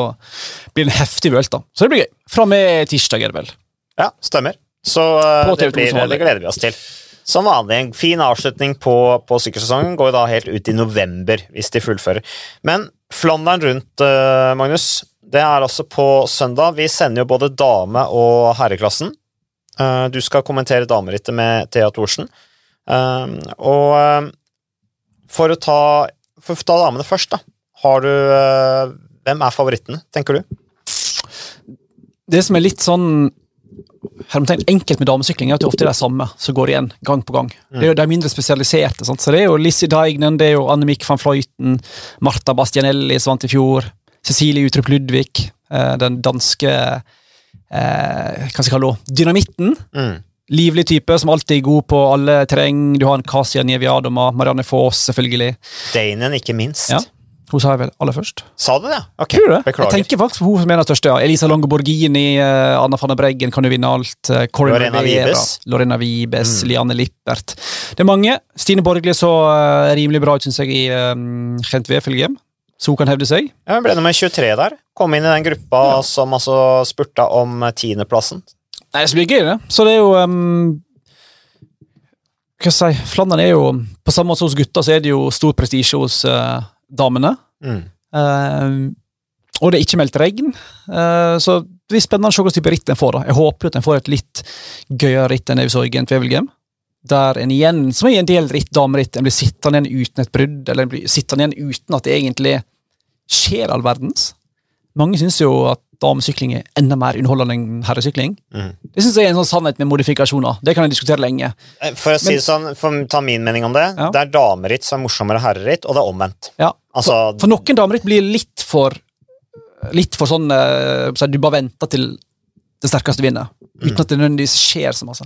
Speaker 2: blir det en heftig Vuelta. Så det blir gøy. Fra med tirsdag, er det vel.
Speaker 1: Ja, stemmer. Så eh, det, blir, det gleder vi oss til. Som vanlig, en fin avslutning på, på sykkelsesongen går da helt ut i november, hvis de fullfører. Men Flandern rundt, eh, Magnus, det er altså på søndag. Vi sender jo både dame- og herreklassen. Eh, du skal kommentere damerittet med Thea Thorsen. Og for å ta, for å ta damene først, da. Har du eh, Hvem er favorittene, tenker du?
Speaker 2: Det som er litt sånn hermetegn, enkelt med damesykling, er at det ofte er de samme som går igjen gang på gang. Det er jo De mindre spesialiserte. Sant? Så Det er jo Lizzie Deignan, det er jo Annemik van Fløyten, Marta Bastianelli som vant i fjor, Cecilie Utrup Ludvig, eh, den danske eh, Hva skal jeg kalle henne? Dynamitten.
Speaker 1: Mm.
Speaker 2: Livlig type som alltid er god på alle terreng. Du har en Kasia Nieviadoma, Marianne Foss, selvfølgelig.
Speaker 1: Danen, ikke minst.
Speaker 2: Ja. Hun sa jeg vel aller først.
Speaker 1: Sa du det? Ok,
Speaker 2: Tror det?
Speaker 1: beklager.
Speaker 2: Jeg tenker faktisk på hun som er den største. ja. Elisa Longo Borghini, eh, Anna van der Breggen kan jo vinne alt. eh, Corinne
Speaker 1: Lorena
Speaker 2: Rivera,
Speaker 1: Vibes.
Speaker 2: Lorena Vibes,
Speaker 1: Mm.
Speaker 2: Liane Lippert. Det er mange. Stine Borgli så eh, rimelig bra ut, syns jeg, i um, Gent Wefelgem. Så hun kan hevde seg.
Speaker 1: Ja, hun ble nummer 23 der. Kom inn i den gruppa som altså spurta om tiendeplassen.
Speaker 2: Nei, det blir det gøy, det. Så det er jo um, Hva skal jeg si Flandern er jo På samme måte som hos gutta, så er det jo stor prestisje hos eh, damene.
Speaker 1: Mm.
Speaker 2: Uh, og det er ikke meldt regn, uh, så det blir spennende å se hvilken type ritt en får. da. Jeg håper at en får et litt gøyere ritt enn det vi så i Gent Wevelgem. Der en igjen, som i en del ritt, dameritt, en blir sittende igjen uten et brudd, eller en blir sittende igjen uten at det egentlig skjer all verdens. Mange syns jo at damesykling er enda mer underholdende enn herresykling.
Speaker 1: Mm.
Speaker 2: Det synes jeg er en sånn sannhet med modifikasjoner. Det kan jeg diskutere lenge.
Speaker 1: Eh, For å si
Speaker 2: Men-
Speaker 1: sånn, for å ta min mening om det,
Speaker 2: Ja.
Speaker 1: det er dameritt som er morsommere enn herreritt, og det er omvendt.
Speaker 2: Ja.
Speaker 1: Altså,
Speaker 2: For noen damer blir litt for Litt for sånn eh, så Du bare venter til den sterkeste vinner. Uten at det nødvendigvis skjer så masse.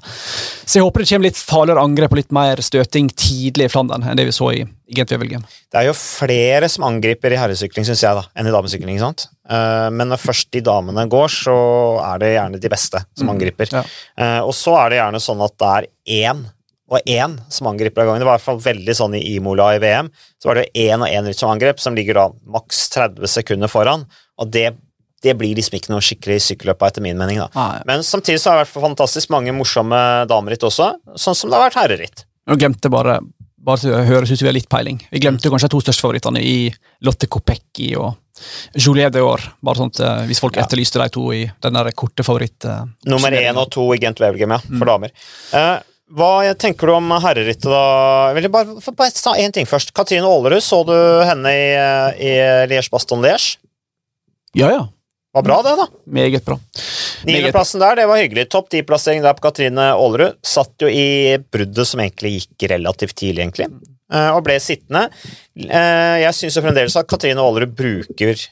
Speaker 2: Så jeg håper det kommer litt farligere angrep og litt mer støting tidlig i Flandern enn det vi så i, i Gent-Wevelgem.
Speaker 1: det er jo flere som angriper i herresykling, syns jeg, da, enn i damesykling. sant? Eh, Men når først de damene går, så er det gjerne de beste som angriper.
Speaker 2: Ja.
Speaker 1: Eh, Og så er det gjerne sånn at det er én og én som angriper av gangen. Det var i hvert fall veldig sånn i Imola i VM. Så var det én og én rytter som angrep, som ligger da maks 30 sekunder foran. Og det, det blir liksom ikke noe skikkelig sykkelløp etter min mening. da.
Speaker 2: Nei.
Speaker 1: Men samtidig så har det vært fantastisk mange morsomme dameritt også, sånn som det har vært herreritt.
Speaker 2: Nå glemte bare bare til å høres ut som vi har litt peiling. Vi glemte kanskje de to største favorittene i Lotte Kopecky og Julie de År. Bare at eh, Hvis folk
Speaker 1: Ja.
Speaker 2: etterlyste de to i den der korte favoritt... eh,
Speaker 1: Nummer én og to i Gent Wevelgem, ja, for damer. Eh, hva tenker du om herrerittet, da? Jeg vil bare, bare ta én ting først. Katrine Aalerud, så du henne i, i Liège-Baston-Liège?
Speaker 2: Ja, ja.
Speaker 1: Var bra, det, da.
Speaker 2: Meget bra.
Speaker 1: Niendeplassen der, det var hyggelig. Topp ti-plassering der på Katrine Aalerud. Satt jo i bruddet som egentlig gikk relativt tidlig, egentlig, eh, og ble sittende. Eh, Jeg syns fremdeles at Katrine Aalerud bruker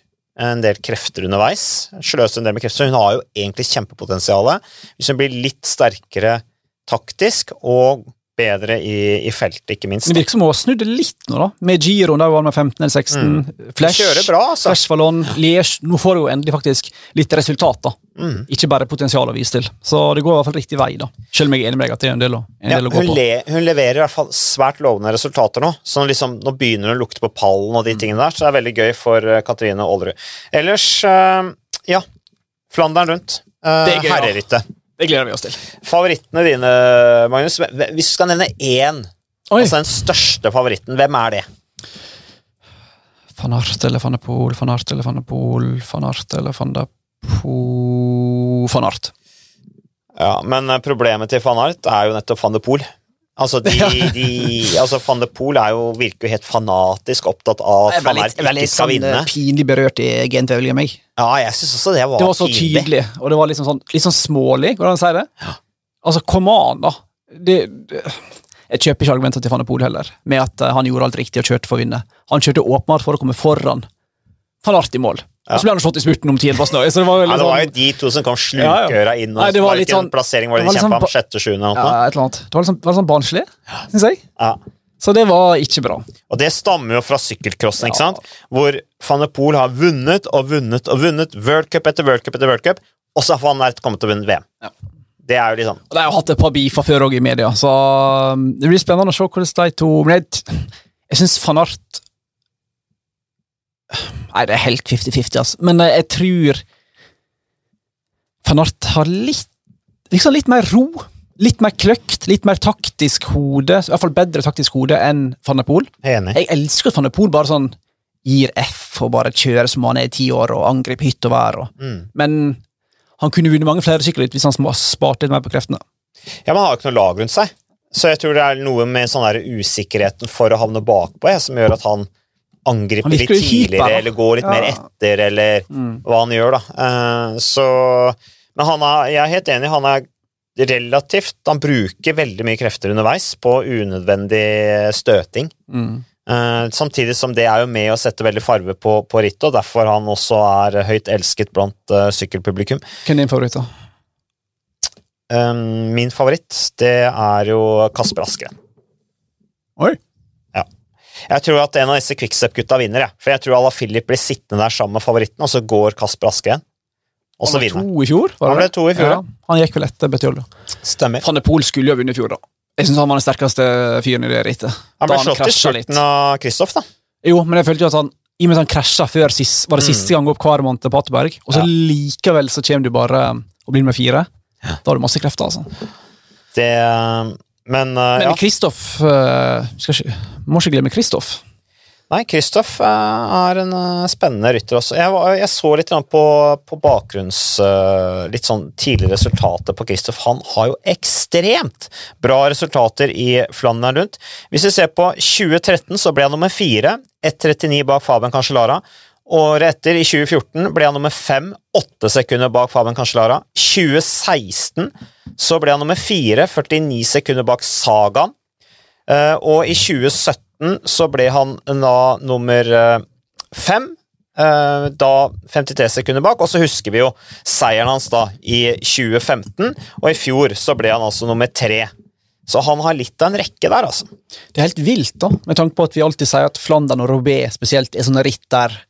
Speaker 1: en del krefter underveis. Sløser en del med krefter, hun har jo egentlig kjempepotensial. Hvis hun blir litt sterkere taktisk og bedre i, i feltet, ikke minst.
Speaker 2: Men det virker som hun har snudd litt nå, da. Med Giroen der hun var med 15 eller 16. Flash,
Speaker 1: Kjører bra, altså.
Speaker 2: Flash Vallon, Liège. Nå får hun endelig faktisk litt resultat, da.
Speaker 1: Mm.
Speaker 2: Ikke bare potensial å vise til. Så det går i hvert fall riktig vei, da. Selv om jeg er enig med deg at det er en del en
Speaker 1: Ja,
Speaker 2: del å gå
Speaker 1: hun,
Speaker 2: på.
Speaker 1: le, hun leverer i hvert fall svært lovende resultater nå. Så liksom, nå begynner hun å lukte på pallen og de tingene der, så det er veldig gøy for eh, Katrine Aalerud. Ellers, eh, ja Flandern rundt.
Speaker 2: Uh, ja.
Speaker 1: Herrerittet.
Speaker 2: Det gleder vi oss til.
Speaker 1: Favorittene dine, Magnus. Hvis du skal nevne én,
Speaker 2: Oi.
Speaker 1: altså den største favoritten, hvem er det?
Speaker 2: Van Art eller Van de Van Art eller Van de Van Art eller Van de Van Art.
Speaker 1: Ja, Men problemet til van Art er jo nettopp van de Poel. Altså, de, <laughs> de, altså Van de Poel er jo, virker jo helt fanatisk opptatt av at van Art ikke skal vinne.
Speaker 2: sånn, litt pinlig berørt i Gent-Wevelgem, meg.
Speaker 1: Ja, jeg synes også det var,
Speaker 2: Det var så
Speaker 1: tydelig,
Speaker 2: tydelig, og det var liksom sånn, litt sånn smålig, hvordan det an å si det? Altså, come on, da. Det, det, jeg kjøper ikke argumentet til Van de Poel heller, med at eh, han gjorde alt riktig og kjørte for å vinne. Han kjørte åpenbart for å komme foran i mål. Og så ble han slått i spurten om så det var jo
Speaker 1: Ja, det var jo
Speaker 2: sånn
Speaker 1: de to som kom slukøra inn. Og
Speaker 2: Nei, det var litt
Speaker 1: ikke en
Speaker 2: sånn-
Speaker 1: plassering var
Speaker 2: det
Speaker 1: de
Speaker 2: litt
Speaker 1: kjempa om? Sjette, sjuende eller
Speaker 2: ja,
Speaker 1: noe?
Speaker 2: et eller annet. Det var litt sånn, var litt sånn barnslig, syns jeg.
Speaker 1: Ja.
Speaker 2: Så det var ikke bra.
Speaker 1: Og det stammer jo fra sykkelcrossen, ikke sant? Hvor van de Poel har vunnet og vunnet og vunnet World Cup etter World Cup etter World Cup, og så har van Ert kommet til å vinne VM.
Speaker 2: Ja.
Speaker 1: Det er jo liksom
Speaker 2: Og De har jo hatt et par beefer før òg i media, så um, det blir spennende å se hvordan de to Men jeg, jeg syns van Art Nei, det er helt 50-50, altså. Men eh, jeg tror van Art har litt liksom litt mer ro. Litt mer kløkt, litt mer taktisk hode. I hvert fall bedre taktisk hode enn van der Poel. Jeg elsker at van der Poel bare sånn gir F og bare kjører som han er i ti år og angriper hytt og vær. Og.
Speaker 1: Mm.
Speaker 2: Men han kunne vunnet mange flere sykkelritt hvis han spart sparte litt mer på kreftene.
Speaker 1: Ja, men han har jo ikke noe lag rundt seg. Så jeg tror det er noe med sånn der usikkerheten for å havne bakpå jeg, som gjør at han angriper litt tidligere,
Speaker 2: da.
Speaker 1: eller går litt mer etter, eller
Speaker 2: Mm.
Speaker 1: hva han gjør, da. Uh, så Men han er, jeg er helt enig, han er relativt Han bruker veldig mye krefter underveis på unødvendig støting.
Speaker 2: Mm.
Speaker 1: Uh, samtidig som det er jo med å sette veldig farve på, på rittet, og derfor han også er høyt elsket blant uh, sykkelpublikum.
Speaker 2: Hvem er din favoritt, da?
Speaker 1: Eh, min favoritt, det er jo Kasper Askeren.
Speaker 2: Oi.
Speaker 1: Jeg tror at en av disse Quickstep-gutta vinner, jeg. For jeg tror Ala Philip blir sittende der sammen med favoritten, og så går Kasper Askeren. Og så vinner. Han ble
Speaker 2: to i fjor? var
Speaker 1: Han ble to i fjor, ja.
Speaker 2: Han gikk vel etter Betjoldo.
Speaker 1: Stemmer.
Speaker 2: Van de Poel skulle jo ha vunnet i fjor, da. Jeg syns han var den sterkeste fyren i det rittet.
Speaker 1: Han ble slått i
Speaker 2: krasja
Speaker 1: av Kristoff, da.
Speaker 2: Jo, men jeg følte jo at han i og med at han krasja før sist, var det
Speaker 1: Mm.
Speaker 2: siste gang opp hver måned til Paterberg, og så
Speaker 1: Ja.
Speaker 2: likevel så kommer du bare og blir med fire. Da har du masse krefter, altså.
Speaker 1: Det Men, eh,
Speaker 2: Men. Kristoff uh, Må ikke glemme Kristoff.
Speaker 1: Nei, Kristoff eh, er en spennende rytter også. Jeg, var, jeg så litt på, på bakgrunns... litt sånn tidlige resultater på Kristoff. Han har jo ekstremt bra resultater i Flandern rundt. Hvis vi ser på 2013, så ble han nummer fire. 1,39 bak Fabian Cancellara. Året etter, i 2014, ble han nummer fem, åtte sekunder bak Faben Cancellara. 2016 så ble han nummer fire, 49 sekunder bak Sagaen. Eh, og i 2017 så ble han da nummer eh, fem, eh, da 53 sekunder bak. Og så husker vi jo seieren hans da i 2015, og i fjor så ble han altså nummer tre. Så han har litt av en rekke der, altså.
Speaker 2: Det er helt vilt, da, med tanke på at vi alltid sier at Flandern og Robé spesielt er sånne ritt der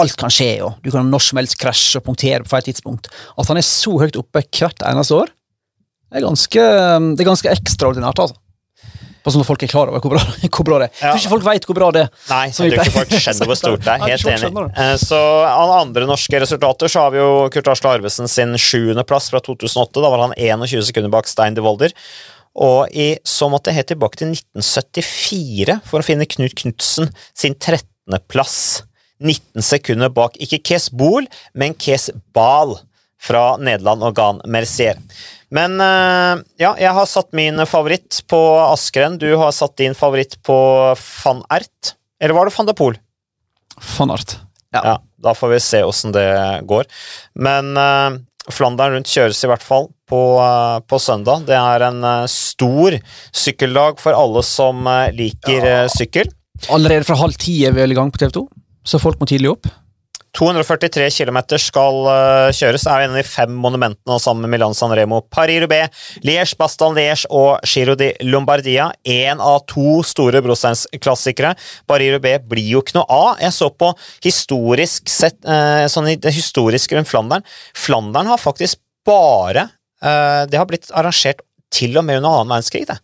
Speaker 2: alt kan skje, og du kan når som helst krasje og punktere på feil tidspunkt. At han er så høyt oppe hvert eneste år, er ganske, det er ganske ekstraordinært, altså. Bare sånn at folk er klar over hvor bra, <laughs> hvor bra det er. Ja. tror ikke folk vet hvor bra det er.
Speaker 1: Nei, jeg tror ikke folk skjønner hvor stort det er. <laughs> Helt enig.
Speaker 2: det.
Speaker 1: Så av andre norske resultater så har vi jo Kurt Arsle Arvesen sin sjuendeplass fra 2008. Da var han 21 sekunder bak Stein de Volder. Og i så måtte jeg helt tilbake til 1974 for å finne Knut Knutsen sin 13.-plass. 19 sekunder bak ikke Kes Boel, men Kes Bal fra Nederland og Gan Mercier. Men eh, ja, jeg har satt min favoritt på Askren. Du har satt din favoritt på van Ert. Eller var det van de Poel?
Speaker 2: Van Ert. Ja.
Speaker 1: Ja, da får vi se åssen det går. Men uh, Flandern rundt kjøres i hvert fall på, uh, på søndag. Det er en uh, stor sykkeldag for alle som liker ja. sykkel.
Speaker 2: Allerede fra halv ti er vi i gang på TV 2, så folk må tidlig opp.
Speaker 1: 243 km skal uh, kjøres. Det er en av de fem monumentene sammen med Milan San Remo, Paris-Roubaix, Liège, Bastan Liège og Giro di Lombardia. Én av to store brosteinsklassikere. Paris-Roubaix blir jo ikke noe av. Jeg så på historisk sett, uh, sånn i det historiske rundt Flandern. Flandern har faktisk bare uh, Det har blitt arrangert til og med under annen verdenskrig, det.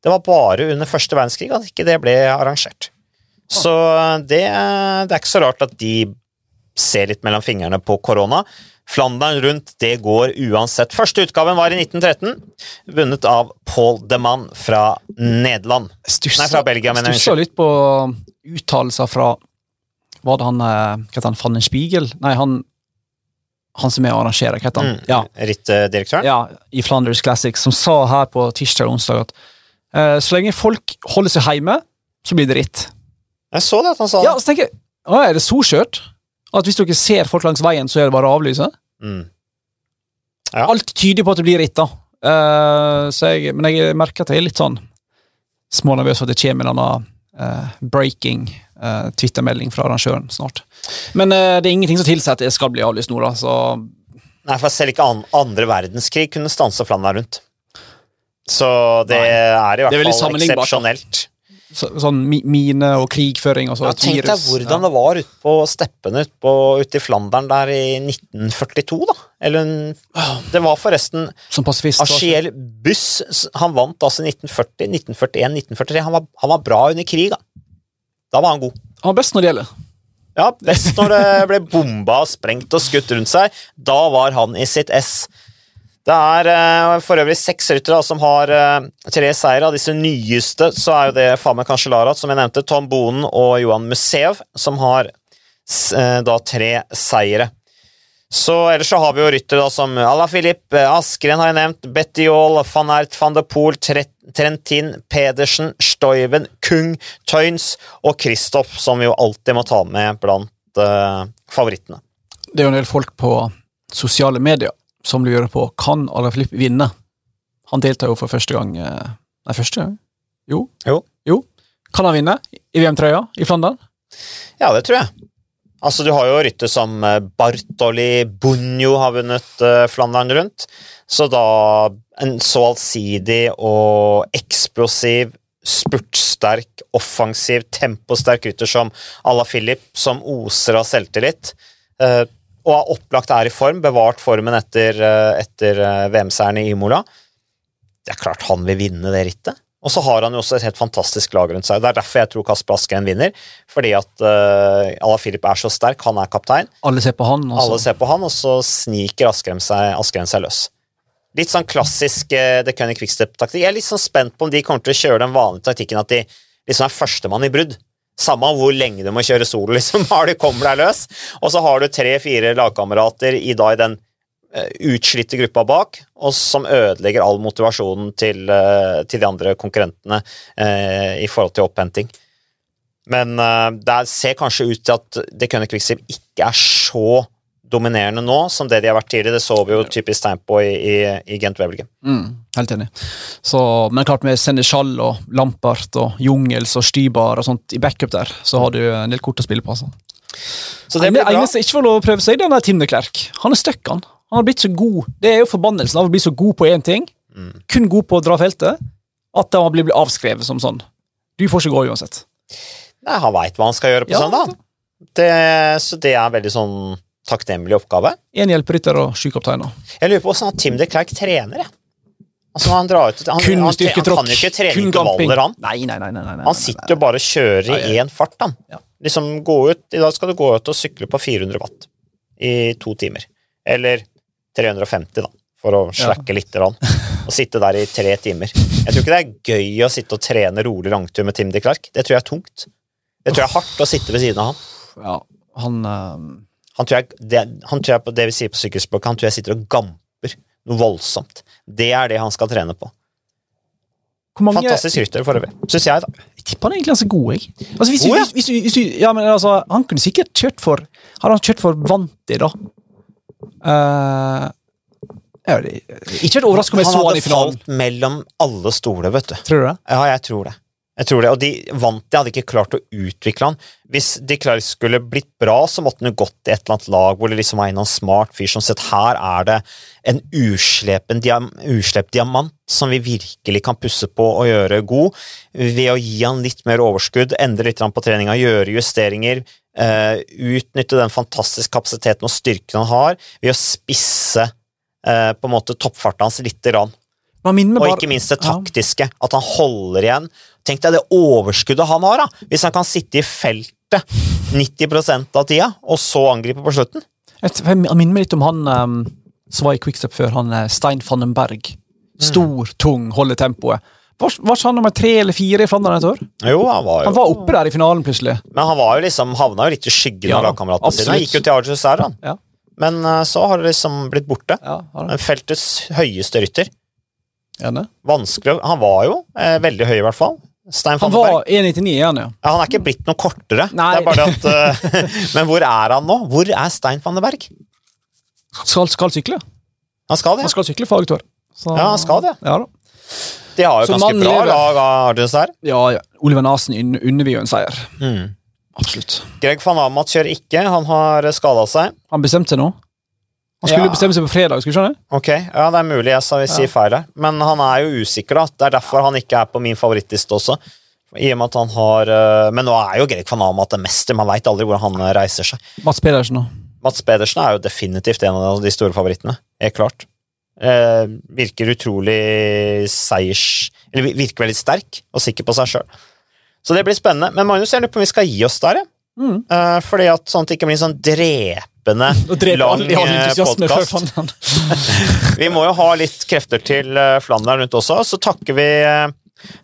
Speaker 1: Det var bare under første verdenskrig at ikke det ble arrangert. Så det, det er ikke så rart at de ser litt mellom fingrene på korona. Flandern rundt, det går uansett. Første utgaven var i 1913, vunnet av Paul de Man fra Nederland.
Speaker 2: Stusser,
Speaker 1: Nei, fra Belgia, mener jeg.
Speaker 2: Stusser litt på uttalelser fra Var det han eh, Hva heter han? Van den Spiegel? Nei, han Han som er arrangerer, hva heter han?
Speaker 1: Mm,
Speaker 2: Ja,
Speaker 1: Rittdirektøren?
Speaker 2: ja, i Flanders Classic, som sa her på tirsdag og onsdag at uh, så lenge folk holder seg hjemme, så blir det ritt.
Speaker 1: Jeg så det at han sa
Speaker 2: Ja,
Speaker 1: det.
Speaker 2: så tenker jeg, å, Er det så skjørt? At hvis dere ser folk langs veien, så er det bare å avlyse?
Speaker 1: Mm. Ja.
Speaker 2: Alt tyder på at det blir ritt, da. Uh, men jeg merker at jeg er litt sånn smånervøs for at det kommer en annen uh, breaking uh, Twitter-melding fra arrangøren snart. Men det er ingenting som tilsier at det skal bli avlyst nå, da, så
Speaker 1: Nei, for selv ikke an andre verdenskrig kunne stanse Flandern rundt. Så det
Speaker 2: Nei.
Speaker 1: er i
Speaker 2: er
Speaker 1: hvert fall eksepsjonelt.
Speaker 2: Så, sånn mine og krigføring og så
Speaker 1: Ja, tenk deg
Speaker 2: hvordan
Speaker 1: hvordan det var ute på steppene ute på- ute i Flandern der i 1942, da. Eller Det var forresten
Speaker 2: Ja, som pasifist.
Speaker 1: Achiel Buss. Han vant altså i 1940, 1941, 1943. Han var, han var bra under krig, da. Da var han god.
Speaker 2: Han var best når det gjelder.
Speaker 1: Ja, best når det ble bomba sprengt og skutt rundt seg. Da var han i sitt ess. Det er eh, for øvrig seks ryttere som har eh, tre seire. Av disse nyeste så er jo det Famen Cancellara, som jeg nevnte, Tom Bonen og Johan Museev, som har eh, da tre seire. Så Ellers så har vi jo ryttere som Ala Filip, Askren har jeg nevnt, Bettiol, van Ert, van de Poel, Trentin, Pedersen, Stoiven, Kung, Tøyns og Kristoff, som vi jo alltid må ta med blant favorittene.
Speaker 2: Det er jo en del folk på sosiale medier som lurer på kan Alaphilippe vinne. Han deltar jo for første gang eh, Nei, første gang? Jo.
Speaker 1: Jo.
Speaker 2: jo. Kan han vinne i VM-trøya i Flandern?
Speaker 1: Ja, det tror jeg. Altså, Du har jo rytter som eh, Bartoli Bunjo har vunnet eh, Flandern rundt. Så da en så allsidig og eksplosiv, spurtsterk, offensiv, temposterk rytter som Ala Filip, som oser av selvtillit, og opplagt er i form, bevart formen etter, eh, etter eh, VM-seieren i Imola Det er klart han vil vinne det rittet. Og så har han jo også et helt fantastisk lag rundt seg. Det er derfor jeg tror Kasper Askeren vinner. Fordi at uh, Ala Filip er så sterk, han er kaptein.
Speaker 2: Alle ser på han. også.
Speaker 1: Alle ser på han, og så sniker Askeren seg, Askeren seg løs. Litt sånn klassisk uh, The Cunning Quickstep-taktikk. Jeg er litt sånn spent på om de kommer til å kjøre den vanlige taktikken at de liksom er førstemann i brudd. Samme hvor lenge du må kjøre solo, <laughs> liksom. Har du kommer deg løs. Og så har du tre-fire lagkamerater i, i den eh, utslitte gruppa bak, og som ødelegger all motivasjonen til, eh, til de andre konkurrentene eh, i forhold til opphenting. Men uh, det ser kanskje ut til at det kunne Quicksilver ikke er så dominerende nå som det de har vært tidligere. Det så vi jo typisk tegn på i, i, i Gent Wevelgem.
Speaker 2: Mm, helt enig. Så, men klart med Senechal og Lampart og Jungels og Stybar og sånt i backup der, så har du en del kort å spille på. altså.
Speaker 1: Så det blir bra.
Speaker 2: eneste ikke får lov å prøve seg, det er Tim de Klerk. Han er stuck, han. Han har blitt så god. Det er jo forbannelsen av å bli så god på én ting, mm. kun god på å dra feltet, at han blir avskrevet som sånn. Du får ikke gå uansett.
Speaker 1: Nei, han veit hva han skal gjøre på ja, søndag. Det, så det er veldig sånn takknemlig oppgave.
Speaker 2: Én hjelperytter og sju kapteiner.
Speaker 1: Jeg lurer på hvordan Tim de Klerk trener. Jeg. Altså han, drar ut, han,
Speaker 2: kun
Speaker 1: ikke trene intervaller, han.
Speaker 2: Nei, nei, nei, nei, nei
Speaker 1: han sitter jo bare og kjører i én fart. Han. Ja. Liksom gå ut, I dag skal du gå ut og sykle på 400 watt i to timer. Eller 350, da, for å slakke ja. litt. grann. og sitte der i tre timer. Jeg tror ikke det er gøy å sitte og trene rolig langtur med Tim de Klerk. Det tror jeg er tungt. Det tror jeg er hardt å sitte ved siden av han.
Speaker 2: Ja, han... Uh
Speaker 1: han tror, jeg, det, han tror jeg på det vi sier på sykkelspråket, han tror jeg sitter og gamper noe voldsomt. Det er det han skal trene på. Mange... Fantastisk rytter for øvrig, syns jeg. da.
Speaker 2: Jeg tipper han egentlig er så god. jeg. Altså, hvis, oh, ja. hvis, hvis, ja, men altså, Han kunne sikkert kjørt for Hadde han kjørt for Vanti, da uh, Ikke vært overrasket om jeg så han i finalen. Han hadde falt
Speaker 1: mellom alle stoler, vet du.
Speaker 2: Tror du det?
Speaker 1: Ja, jeg tror det. Jeg tror det, og de vant de hadde ikke klart å utvikle han. Hvis de Klerk skulle blitt bra, så måtte han jo gått i et eller annet lag hvor det liksom var en smart fyr som sett her er det en uslepen diam, uslept diamant som vi virkelig kan pusse på og gjøre god, ved å gi han litt mer overskudd, endre litt på treninga, gjøre justeringer, uh, utnytte den fantastiske kapasiteten og styrken han har, ved å spisse uh, på en måte toppfarten hans lite grann. Og ikke minst det taktiske. At han holder igjen. Tenk deg det overskuddet han har, da! Hvis han kan sitte i feltet 90 av tida, og så angripe på slutten.
Speaker 2: Jeg minner meg litt om han um, som var i Quickstep før, han eh, Stein Fannenberg. Stor, mm. tung, holder tempoet. Var, var ikke han nummer tre eller fire i Flandern et år?
Speaker 1: Jo, Han var jo
Speaker 2: Han var oppe der i finalen, plutselig.
Speaker 1: Men han var jo liksom, havna jo litt i skyggen ja, av lagkameratene sine. Gikk jo til Argus der, han. Ja. Men uh, så har det liksom blitt borte. Ja, Feltets høyeste rytter.
Speaker 2: Gjerne.
Speaker 1: Vanskelig Han var jo eh, veldig høy, i hvert fall.
Speaker 2: Stein han var 1,99 han ja.
Speaker 1: ja. Han er ikke blitt noe kortere. Nei. Det er bare at, uh, <laughs> men hvor er han nå? Hvor er Stein van den Berg?
Speaker 2: Skal, skal sykle.
Speaker 1: Han skal det?
Speaker 2: Han skal sykle fagtår.
Speaker 1: Ja, han skal det.
Speaker 2: Ja, da.
Speaker 1: De har jo Så ganske bra lever. lag av Artis her.
Speaker 2: Ja, ja. Oliver Nasen unner vi jo en seier.
Speaker 1: Mm.
Speaker 2: Absolutt.
Speaker 1: Greg van Amat kjører ikke. Han har skada seg.
Speaker 2: Han bestemte seg nå? Han skulle ja. bestemme seg på fredag. skulle du skjønne?
Speaker 1: Ok, ja, Det er mulig jeg sa vi sier feil her, men han er jo usikker. da. Det er derfor han ikke er på min favorittliste også. I og med at han har uh, Men nå er jo Greg van Amat en mester, man veit aldri hvor han eh, reiser seg.
Speaker 2: Mats Pedersen da?
Speaker 1: Mats Pedersen er jo definitivt en av de store favorittene. Helt klart. Uh, virker utrolig seiers... Eller virker veldig sterk og sikker på seg sjøl. Så det blir spennende. Men Magnus, jeg lurer på om vi skal gi oss der, ja. Mm. Uh, fordi at sånn at det ikke blir en sånn <laughs> drepende lang podkast. <laughs> vi må jo ha litt krefter til uh, Flandern rundt også, så takker vi uh,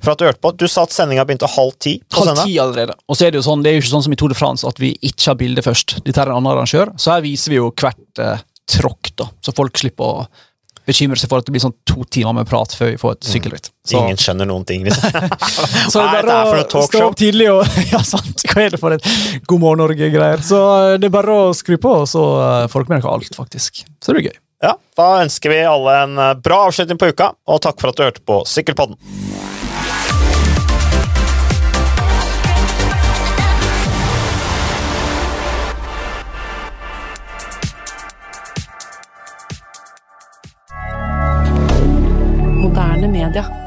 Speaker 1: for at du hørte på. Du sa at sendinga begynte halv ti.
Speaker 2: Halv ti allerede. Og så er det jo sånn, det er jo ikke sånn som i Tour de France at vi ikke har bilde først. Dette er en annen arrangør, så her viser vi jo hvert eh, tråkk, da, så folk slipper å bekymre seg for at det blir sånn to timer med prat før vi får et mm. sykkelritt.
Speaker 1: Så. Ingen skjønner noen ting, liksom. <laughs>
Speaker 2: så det er bare å stå opp tidlig og <laughs> Ja, sant! Hva er det for et God morgen Norge-greier? Så eh, det er bare å skru på, så eh, får dere med dere alt, faktisk. Så det blir gøy.
Speaker 1: Ja, Da ønsker vi alle en eh, bra avslutning på uka, og takk for at du hørte på Sykkelpodden. media.